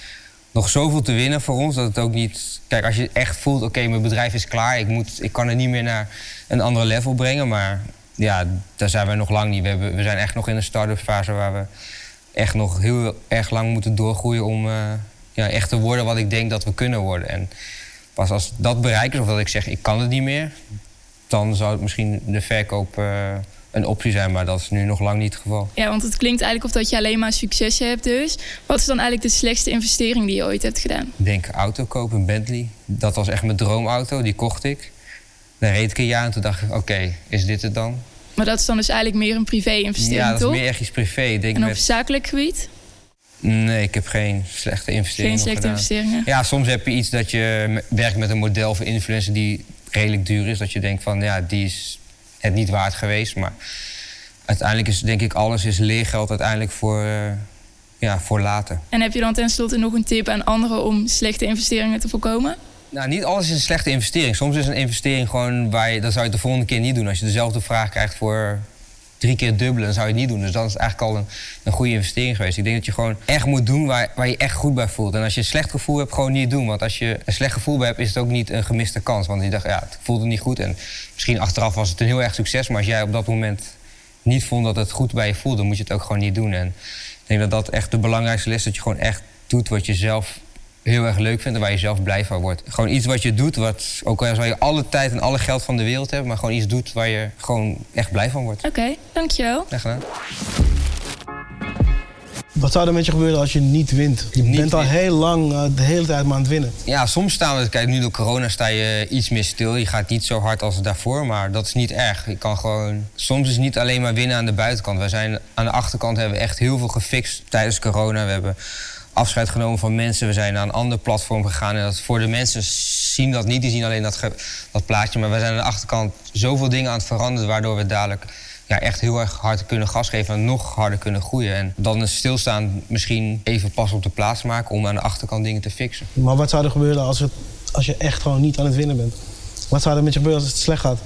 nog zoveel te winnen voor ons dat het ook niet. Kijk, als je echt voelt, oké, mijn bedrijf is klaar, ik, moet, ik kan het niet meer naar een andere level brengen. Maar ja, daar zijn we nog lang niet. We, hebben, we zijn echt nog in een start-up fase waar we echt nog heel erg lang moeten doorgroeien om eh, ja, echt te worden wat ik denk dat we kunnen worden. En pas als dat bereikt is, of dat ik zeg, ik kan het niet meer, dan zou het misschien de verkoop eh, een optie zijn. Maar dat is nu nog lang niet het geval. Ja, want het klinkt eigenlijk of dat je alleen maar succes hebt dus. Wat is dan eigenlijk de slechtste investering die je ooit hebt gedaan? Ik denk auto kopen, een Bentley. Dat was echt mijn droomauto, die kocht ik. Daar reed ik een jaar en toen dacht ik, oké, is dit het dan? Maar dat is dan dus eigenlijk meer een privé-investering, ja, dat is toch? meer echt iets privé. Ik denk En op met... zakelijk gebied? Nee, ik heb geen slechte investeringen Geen slechte investeringen? Ja, soms heb je iets dat je werkt met een model voor influencer die redelijk duur is. Dat je denkt van, ja, die is het niet waard geweest. Maar uiteindelijk is denk ik alles is leergeld uiteindelijk voor, eh, ja, voor later. En heb je dan tenslotte nog een tip aan anderen om slechte investeringen te voorkomen? Nou, niet alles is een slechte investering. Soms is een investering gewoon waar je, dat zou je de volgende keer niet doen. Als je dezelfde vraag krijgt voor drie keer dubbelen, dan zou je het niet doen. Dus dat is eigenlijk al een, een goede investering geweest. Ik denk dat je gewoon echt moet doen waar, waar je echt goed bij voelt. En als je een slecht gevoel hebt, gewoon niet doen. Want als je een slecht gevoel bij hebt, is het ook niet een gemiste kans. Want je dacht, ja, het voelde niet goed. En misschien achteraf was het een heel erg succes. Maar als jij op dat moment niet vond dat het goed bij je voelde, dan moet je het ook gewoon niet doen. En ik denk dat dat echt de belangrijkste les is. Dat je gewoon echt doet wat je zelf heel erg leuk vindt en waar je zelf blij van wordt. Gewoon iets wat je doet, wat, ook al zou je alle tijd en alle geld van de wereld hebben, maar gewoon iets doet waar je gewoon echt blij van wordt. Oké, dankjewel. Echt gedaan. Wat zou er met je gebeuren als je niet wint? Je Niet bent al heel lang eh, de hele tijd maar aan het winnen. Ja, soms staan we, kijk nu door corona sta je iets meer stil. Je gaat niet zo hard als daarvoor, maar dat is niet erg. Je kan gewoon, soms is het niet alleen maar winnen aan de buitenkant. Wij zijn aan de achterkant hebben we echt heel veel gefixt tijdens corona. We hebben afscheid genomen van mensen. We zijn naar een ander platform gegaan. En dat voor de mensen zien dat niet. Die zien alleen dat, dat plaatje. Maar wij zijn aan de achterkant zoveel dingen aan het veranderen... waardoor we dadelijk ja, echt heel erg hard kunnen gas geven en nog harder kunnen groeien. En dan is stilstaan misschien even pas op de plaats maken om aan de achterkant dingen te fixen. Maar wat zou er gebeuren als, het, als je echt gewoon niet aan het winnen bent? Wat zou er met je gebeuren als het slecht gaat?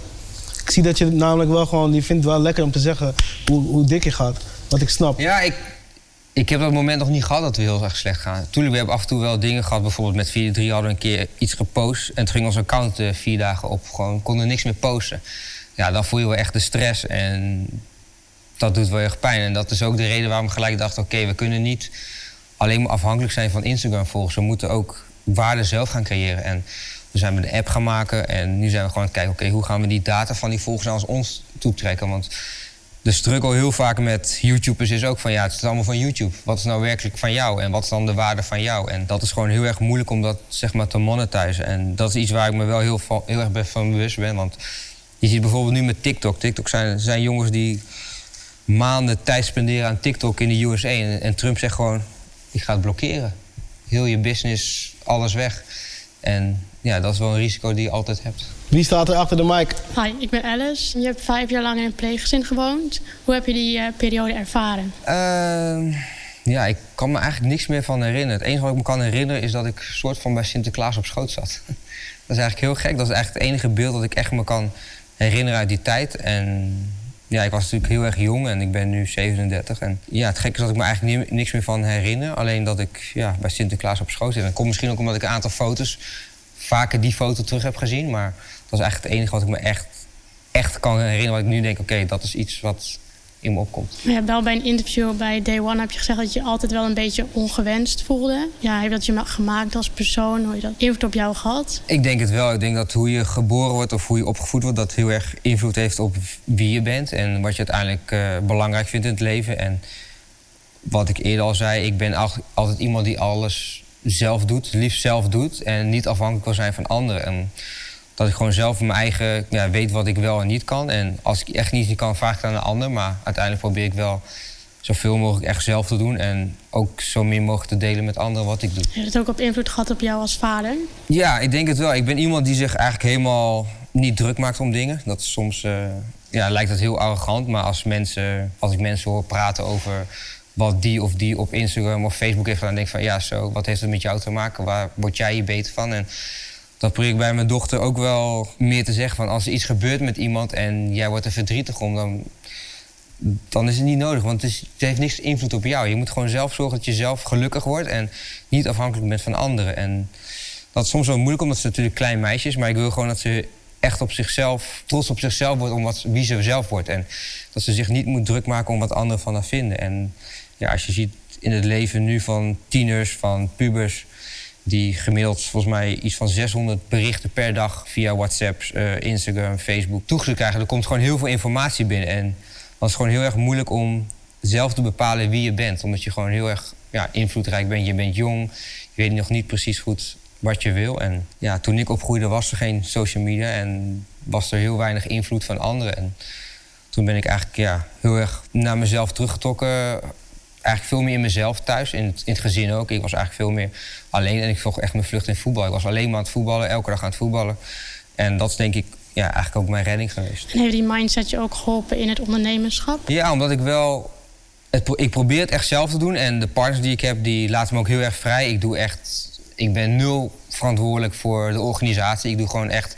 Ik zie dat je namelijk wel gewoon, je vindt het wel lekker om te zeggen hoe, hoe dik je gaat. Wat ik snap. Ja, ik, ik heb dat moment nog niet gehad dat we heel erg slecht gaan. Tuurlijk, we hebben af en toe wel dingen gehad. Bijvoorbeeld met 4-3 hadden we een keer iets gepost. En toen ging onze account uh, vier dagen op. Gewoon konden niks meer posten. Ja, dan voel je wel echt de stress. En dat doet wel erg pijn. En dat is ook de reden waarom we gelijk dachten... oké, we kunnen niet alleen maar afhankelijk zijn van Instagram-volgers. We moeten ook waarde zelf gaan creëren. En we zijn met de app gaan maken. En nu zijn we gewoon aan het kijken... oké, hoe gaan we die data van die volgers naar ons toe trekken? Want de struggle heel vaak met YouTubers is ook van ja, het is allemaal van YouTube. Wat is nou werkelijk van jou en wat is dan de waarde van jou? En dat is gewoon heel erg moeilijk om dat zeg maar te monetizen. En dat is iets waar ik me wel heel, heel erg van bewust ben. Want je ziet bijvoorbeeld nu met TikTok. TikTok zijn, zijn jongens die maanden tijd spenderen aan TikTok in de USA. En, en Trump zegt gewoon, ik ga het blokkeren. Heel je business, alles weg. En ja, dat is wel een risico die je altijd hebt. Wie staat er achter de mic? Hi, ik ben Alice. Je hebt vijf jaar lang in een pleeggezin gewoond. Hoe heb je die uh, periode ervaren? Uh, ja, ik kan me eigenlijk niks meer van herinneren. Het enige wat ik me kan herinneren is dat ik soort van bij Sinterklaas op schoot zat. dat is eigenlijk heel gek. Dat is eigenlijk het enige beeld dat ik echt me kan herinneren uit die tijd. En ja, ik was natuurlijk heel erg jong en ik ben nu 37. En ja, het gekke is dat ik me eigenlijk niks meer van herinner. Alleen dat ik ja, bij Sinterklaas op schoot zit. En dat komt misschien ook omdat ik een aantal foto's vaker die foto terug heb gezien. Maar dat is eigenlijk het enige wat ik me echt, echt kan herinneren. Wat ik nu denk, oké, dat is iets wat in me opkomt. Je hebt wel bij een interview bij Day One heb je gezegd dat je altijd wel een beetje ongewenst voelde. Ja, heeft dat je gemaakt als persoon? Hoe je dat invloed op jou gehad? Ik denk het wel. Ik denk dat hoe je geboren wordt of hoe je opgevoed wordt, dat heel erg invloed heeft op wie je bent en wat je uiteindelijk uh, belangrijk vindt in het leven. En wat ik eerder al zei, ik ben altijd iemand die alles zelf doet, liefst zelf doet en niet afhankelijk wil zijn van anderen. En dat ik gewoon zelf mijn eigen ja, weet wat ik wel en niet kan. En als ik echt niet kan, vraag ik het aan een ander. Maar uiteindelijk probeer ik wel zoveel mogelijk echt zelf te doen. En ook zo min mogelijk te delen met anderen wat ik doe. Heeft het ook op invloed gehad op jou als vader? Ja, ik denk het wel. Ik ben iemand die zich eigenlijk helemaal niet druk maakt om dingen. Dat soms uh, ja, lijkt dat heel arrogant. Maar als, mensen, als ik mensen hoor praten over wat die of die op Instagram of Facebook heeft gedaan, denk ik van ja, zo, wat heeft het met jou te maken? Waar word jij je beter van? En dat probeer ik bij mijn dochter ook wel meer te zeggen. Van als er iets gebeurt met iemand en jij wordt er verdrietig om, dan, dan is het niet nodig. Want het, heeft niks invloed op jou. Je moet gewoon zelf zorgen dat je zelf gelukkig wordt en niet afhankelijk bent van anderen. En dat is soms wel moeilijk, omdat ze natuurlijk klein meisje is. Maar ik wil gewoon dat ze echt op zichzelf, trots op zichzelf wordt om wat, wie ze zelf wordt. En dat ze zich niet moet druk maken om wat anderen van haar vinden. En ja, als je ziet in het leven nu van tieners, van pubers die gemiddeld volgens mij iets van 600 berichten per dag via WhatsApp, uh, Instagram, Facebook toegestuurd krijgen. Er komt gewoon heel veel informatie binnen. En dat is gewoon heel erg moeilijk om zelf te bepalen wie je bent. Omdat je gewoon heel erg ja, invloedrijk bent. Je bent jong, je weet nog niet precies goed wat je wil. En ja, toen ik opgroeide was er geen social media en was er heel weinig invloed van anderen. En toen ben ik eigenlijk ja, heel erg naar mezelf teruggetrokken eigenlijk veel meer in mezelf thuis, in het, in het gezin ook. Ik was eigenlijk veel meer alleen en ik volg echt mijn vlucht in voetbal. Ik was alleen maar aan het voetballen, elke dag aan het voetballen. En dat is denk ik ja, eigenlijk ook mijn redding geweest. En heeft die mindset je ook geholpen in het ondernemerschap? Ja, omdat ik wel... Het, ik probeer het echt zelf te doen en de partners die ik heb, die laten me ook heel erg vrij. Ik doe echt... Ik ben nul verantwoordelijk voor de organisatie. Ik doe gewoon echt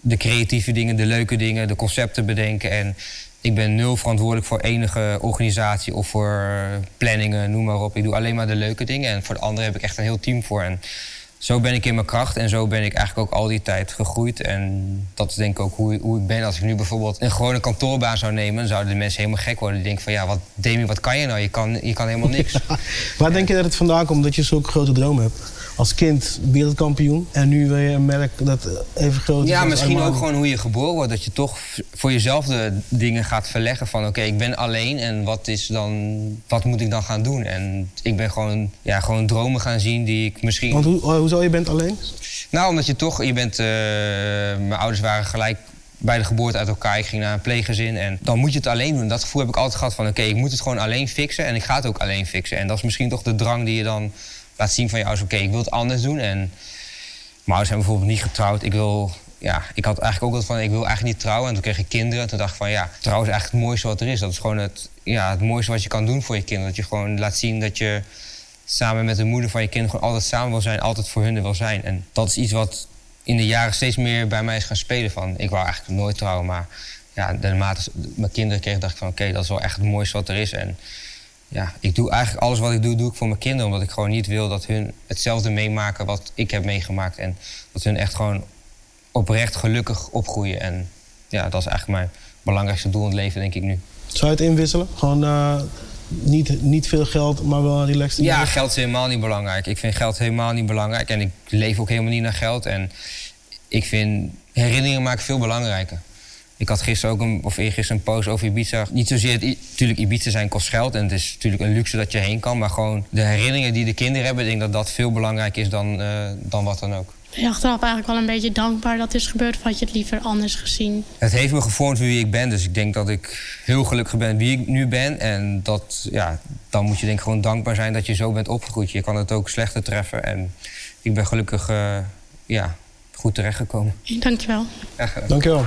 de creatieve dingen, de leuke dingen, de concepten bedenken. En ik ben nul verantwoordelijk voor enige organisatie of voor planningen, noem maar op. Ik doe alleen maar de leuke dingen. En voor de anderen heb ik echt een heel team voor. En zo ben ik in mijn kracht en zo ben ik eigenlijk ook al die tijd gegroeid. En dat is denk ik ook hoe, hoe ik ben. Als ik nu bijvoorbeeld een gewone kantoorbaan zou nemen, dan zouden de mensen helemaal gek worden. Die denken van ja, wat, Demi, wat kan je nou? Je kan, je kan helemaal niks. Waar denk je dat het vandaan komt dat je zulke grote dromen hebt? Als kind wereldkampioen. En nu wil je een merk dat even groot is. Ja, misschien ook gewoon hoe je geboren wordt. Dat je toch voor jezelf de dingen gaat verleggen van oké, ik ben alleen en wat is dan, wat moet ik dan gaan doen? En ik ben gewoon, ja, gewoon dromen gaan zien die ik misschien. Want hoe, hoezo je bent alleen? Nou, omdat je toch, je bent, uh, mijn ouders waren gelijk bij de geboorte uit elkaar. Ik ging naar een pleeggezin en dan moet je het alleen doen. Dat gevoel heb ik altijd gehad van oké, ik moet het gewoon alleen fixen en ik ga het ook alleen fixen. En dat is misschien toch de drang die je dan laat zien van je ouders... oké, ik wil het anders doen. En mijn ouders zijn bijvoorbeeld niet getrouwd. Ik wil ja, ik had eigenlijk ook wat van, ik wil eigenlijk niet trouwen. En toen kreeg ik kinderen. En toen dacht ik van, ja, trouwen is eigenlijk het mooiste wat er is. Dat is gewoon het, ja, het mooiste wat je kan doen voor je kinderen. Dat je gewoon laat zien dat je samen met de moeder van je kinderen gewoon altijd samen wil zijn. Altijd voor hun wil zijn. En dat is iets wat in de jaren steeds meer bij mij is gaan spelen. Van, ik wou eigenlijk nooit trouwen, maar ja, naarmate mijn kinderen kregen, dacht ik van, oké, dat is wel echt het mooiste wat er is. En ja, ik doe eigenlijk alles wat ik doe, doe ik voor mijn kinderen. Omdat ik gewoon niet wil dat hun hetzelfde meemaken wat ik heb meegemaakt. En dat hun echt gewoon oprecht gelukkig opgroeien. En ja, dat is eigenlijk mijn belangrijkste doel in het leven, denk ik nu. Zou je het inwisselen? Gewoon uh, niet, niet veel geld, maar wel relaxed? Ja, geld is helemaal niet belangrijk. Ik vind geld helemaal niet belangrijk. En ik leef ook helemaal niet naar geld. En ik vind herinneringen maken veel belangrijker. Ik had gisteren ook een, of eergisteren een post over Ibiza. Niet zozeer, natuurlijk Ibiza zijn kost geld en het is natuurlijk een luxe dat je heen kan. Maar gewoon de herinneringen die de kinderen hebben, ik denk dat dat veel belangrijker is dan, uh, dan wat dan ook. Ben je achteraf eigenlijk wel een beetje dankbaar dat is gebeurd of had je het liever anders gezien? Het heeft me gevormd wie ik ben. Dus ik denk dat ik heel gelukkig ben wie ik nu ben. En dat, ja, dan moet je denk ik gewoon dankbaar zijn dat je zo bent opgegroeid. Je kan het ook slechter treffen. En ik ben gelukkig uh, ja, goed terechtgekomen. Dankjewel. Dankjewel.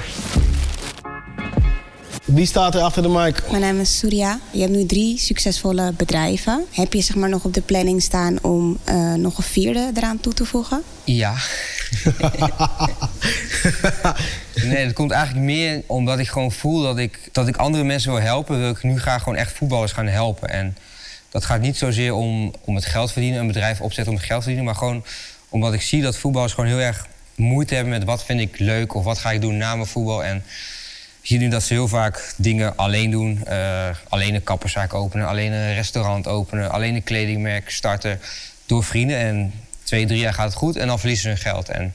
Wie staat er achter de mic? Mijn naam is Surya. Je hebt nu drie succesvolle bedrijven. Heb je zeg maar, nog op de planning staan om uh, nog een vierde eraan toe te voegen? Ja. nee, dat komt eigenlijk meer omdat ik gewoon voel dat ik, dat ik andere mensen wil helpen. Wil ik nu graag gewoon echt voetballers gaan helpen. En dat gaat niet zozeer om, om het geld verdienen, een bedrijf opzetten om het geld te verdienen. Maar gewoon omdat ik zie dat voetballers gewoon heel erg moeite hebben met wat vind ik leuk of wat ga ik doen na mijn voetbal. En je nu dat ze heel vaak dingen alleen doen. Uh, alleen een kapperszaak openen, alleen een restaurant openen, alleen een kledingmerk starten door vrienden. En twee, drie jaar gaat het goed en dan verliezen ze hun geld. En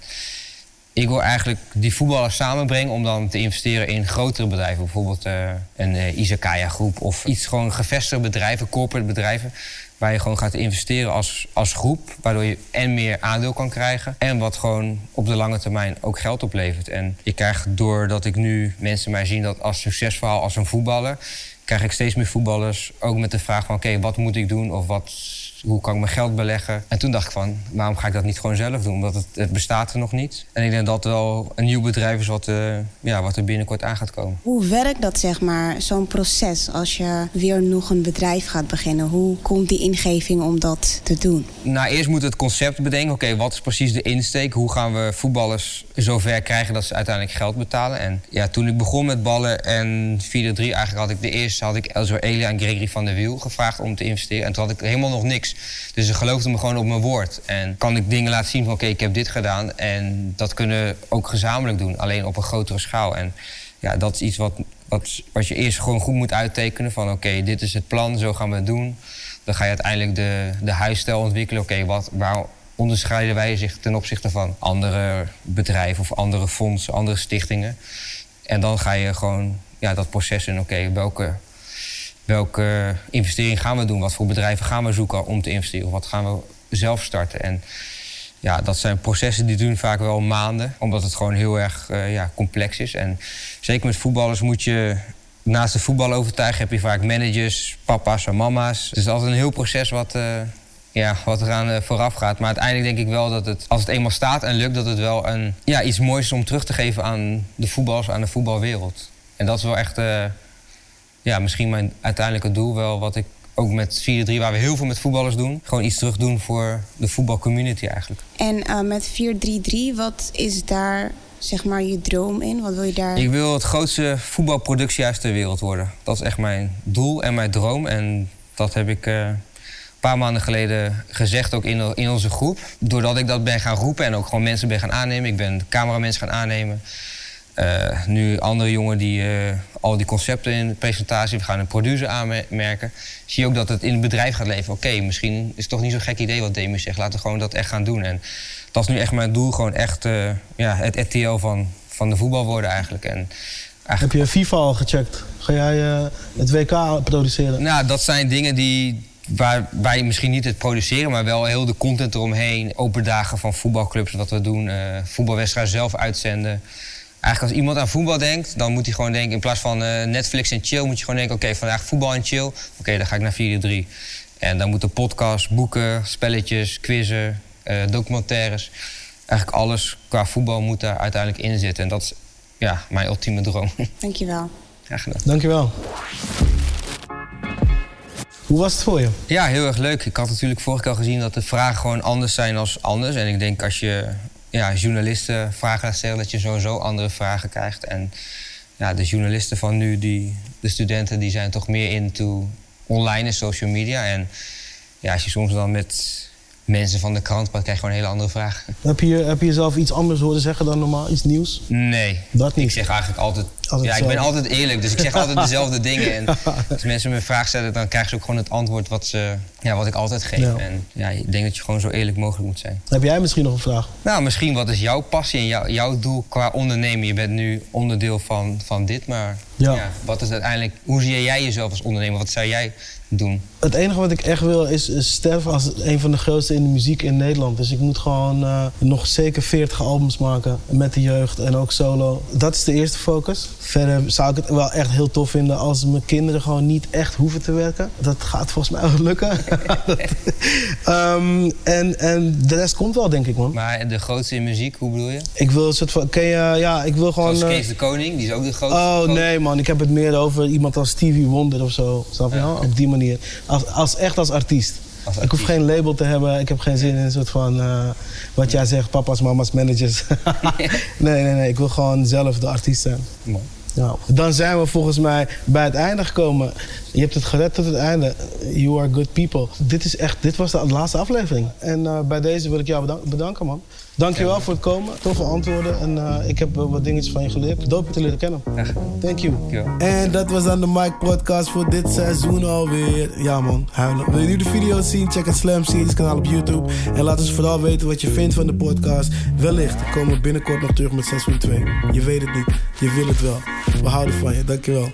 ik wil eigenlijk die voetballers samenbrengen om dan te investeren in grotere bedrijven. Bijvoorbeeld uh, een uh, Izakaya groep of iets gewoon gevestigde bedrijven, corporate bedrijven. Waar je gewoon gaat investeren als, als groep. Waardoor je en meer aandeel kan krijgen. En wat gewoon op de lange termijn ook geld oplevert. En ik krijg doordat ik nu mensen mij zien dat als succesverhaal als een voetballer. Krijg ik steeds meer voetballers ook met de vraag van oké, wat moet ik doen? Of wat hoe kan ik mijn geld beleggen? En toen dacht ik van, waarom ga ik dat niet gewoon zelf doen? Omdat het, het bestaat er nog niet. En ik denk dat het wel een nieuw bedrijf is wat, uh, ja, wat er binnenkort aan gaat komen. Hoe werkt dat, zeg maar, zo'n proces als je weer nog een bedrijf gaat beginnen? Hoe komt die ingeving om dat te doen? Nou, eerst moet het concept bedenken. Oké, wat is precies de insteek? Hoe gaan we voetballers zover krijgen dat ze uiteindelijk geld betalen? En ja, toen ik begon met ballen en 4-3, eigenlijk had ik de eerste, had ik Elzo Elia en Gregory van der Wiel gevraagd om te investeren. En toen had ik helemaal nog niks. Dus ze geloofden me gewoon op mijn woord. En kan ik dingen laten zien van oké, ik heb dit gedaan. En dat kunnen we ook gezamenlijk doen, alleen op een grotere schaal. En ja, dat is iets wat, wat, wat je eerst gewoon goed moet uittekenen. Van oké, dit is het plan, zo gaan we het doen. Dan ga je uiteindelijk de, de huisstijl ontwikkelen. Oké, wat waar onderscheiden wij zich ten opzichte van andere bedrijven of andere fondsen, andere stichtingen. En dan ga je gewoon ja, dat proces in. Oké, welke welke investering gaan we doen? Wat voor bedrijven gaan we zoeken om te investeren? Of wat gaan we zelf starten? En ja, dat zijn processen die doen vaak wel maanden, omdat het gewoon heel erg uh, ja, complex is. En zeker met voetballers moet je naast de voetbal overtuigen, heb je vaak managers, papa's en mama's. Het is altijd een heel proces wat, uh, ja, wat eraan uh, vooraf gaat. Maar uiteindelijk denk ik wel dat het, als het eenmaal staat en lukt, dat het wel een, ja, iets moois is om terug te geven aan de voetballers, aan de voetbalwereld. En dat is wel echt ja, misschien mijn uiteindelijke doel wel wat ik ook met 4-3, waar we heel veel met voetballers doen. Gewoon iets terug doen voor de voetbalcommunity eigenlijk. En uh, met 4-3-3, wat is daar zeg maar je droom in? Wat wil je daar... Ik wil het grootste voetbalproductiehuis ter wereld worden. Dat is echt mijn doel en mijn droom. En dat heb ik uh, een paar maanden geleden gezegd ook in, in onze groep. Doordat ik dat ben gaan roepen en ook gewoon mensen ben gaan aannemen. Ik ben cameramensen gaan aannemen. Uh, nu andere jongen die uh, al die concepten in de presentatie, we gaan een producer aanmerken. Zie je ook dat het in het bedrijf gaat leven. Oké, misschien is het toch niet zo'n gek idee wat Demi zegt. Laten we gewoon dat echt gaan doen. En dat is nu echt mijn doel, gewoon echt uh, ja, het RTL van, van de voetbal worden eigenlijk. En eigenlijk... Heb je FIFA al gecheckt? Ga jij het WK produceren? Nou, dat zijn dingen die waar wij misschien niet het produceren, maar wel heel de content eromheen. Open dagen van voetbalclubs, wat we doen. voetbalwedstrijden zelf uitzenden. Eigenlijk als iemand aan voetbal denkt, dan moet hij gewoon denken... in plaats van uh, Netflix en chill, moet je gewoon denken... oké, vandaag voetbal en chill, oké, dan ga ik naar 4-3. En dan moeten podcasts, boeken, spelletjes, quizzen, uh, documentaires... eigenlijk alles qua voetbal moet daar uiteindelijk in zitten. En dat is ja, mijn ultieme droom. Dankjewel. Graag gedaan. Dankjewel. Hoe was het voor je? Ja, heel erg leuk. Ik had natuurlijk vorige keer al gezien dat de vragen gewoon anders zijn als anders. En ik denk als je ja, journalisten vragen stellen, dat je sowieso andere vragen krijgt. En ja, de journalisten van nu, die, de studenten, die zijn toch meer into online en social media. En ja, als je soms dan met mensen van de krant praat, krijg je gewoon een hele andere vragen. Heb je, heb je jezelf iets anders horen zeggen dan normaal? Iets nieuws? Nee. Dat niet? Ik zeg eigenlijk altijd... Altijd ja, ik ben altijd eerlijk, dus ik zeg altijd dezelfde dingen. En als mensen me een vraag stellen, dan krijgen ze ook gewoon het antwoord wat, ze, ja, wat ik altijd geef. Ja. En ja, ik denk dat je gewoon zo eerlijk mogelijk moet zijn. Heb jij misschien nog een vraag? Nou, misschien wat is jouw passie en jou- jouw doel qua ondernemen? Je bent nu onderdeel van, van dit, maar Ja. wat is uiteindelijk... Hoe zie jij jezelf als ondernemer? Wat zou jij doen? Het enige wat ik echt wil is, is sterven als een van de grootste in de muziek in Nederland. Dus ik moet gewoon eh, nog zeker 40 albums maken met de jeugd en ook solo. Dat is de eerste focus. Verder zou ik het wel echt heel tof vinden als mijn kinderen gewoon niet echt hoeven te werken. Dat gaat volgens mij wel lukken. Ehm, en, en de rest komt wel, denk ik, man. Maar de grootste in muziek, hoe bedoel je? Ik wil een soort van. Ken je, ja, ik wil gewoon. Zoals eh, Kees de Koning, die is ook de grootste. Oh nee man, ik heb het meer over iemand als Stevie Wonder of zo. Snap je wel? Op die manier. Als, als, echt als artiest. Als Ik hoef geen label te hebben. Ik heb geen zin in een soort van... eh, wat jij zegt, papa's, mama's, managers. nee, nee, nee. Ik wil gewoon zelf de artiest zijn. Ja. Dan zijn we volgens mij bij het einde gekomen. Je hebt het gered tot het einde. You are good people. Dit, is echt, dit was de laatste aflevering. En eh, bij deze wil ik jou bedan- bedanken, man. Dankjewel voor het komen. Toffe antwoorden. En eh, ik heb wat dingetjes van je geleerd. Doop je te leren kennen. Thank you. En dat was dan de Mike Podcast voor dit seizoen alweer. Ja man, huilen. Wil je nu de video's zien? Check het Slam Series kanaal op YouTube. En laat ons vooral weten wat je vindt van de podcast. Wellicht komen we binnenkort nog terug met seizoen 2. Je weet het niet. Je wil het wel. We houden van je. Dankjewel.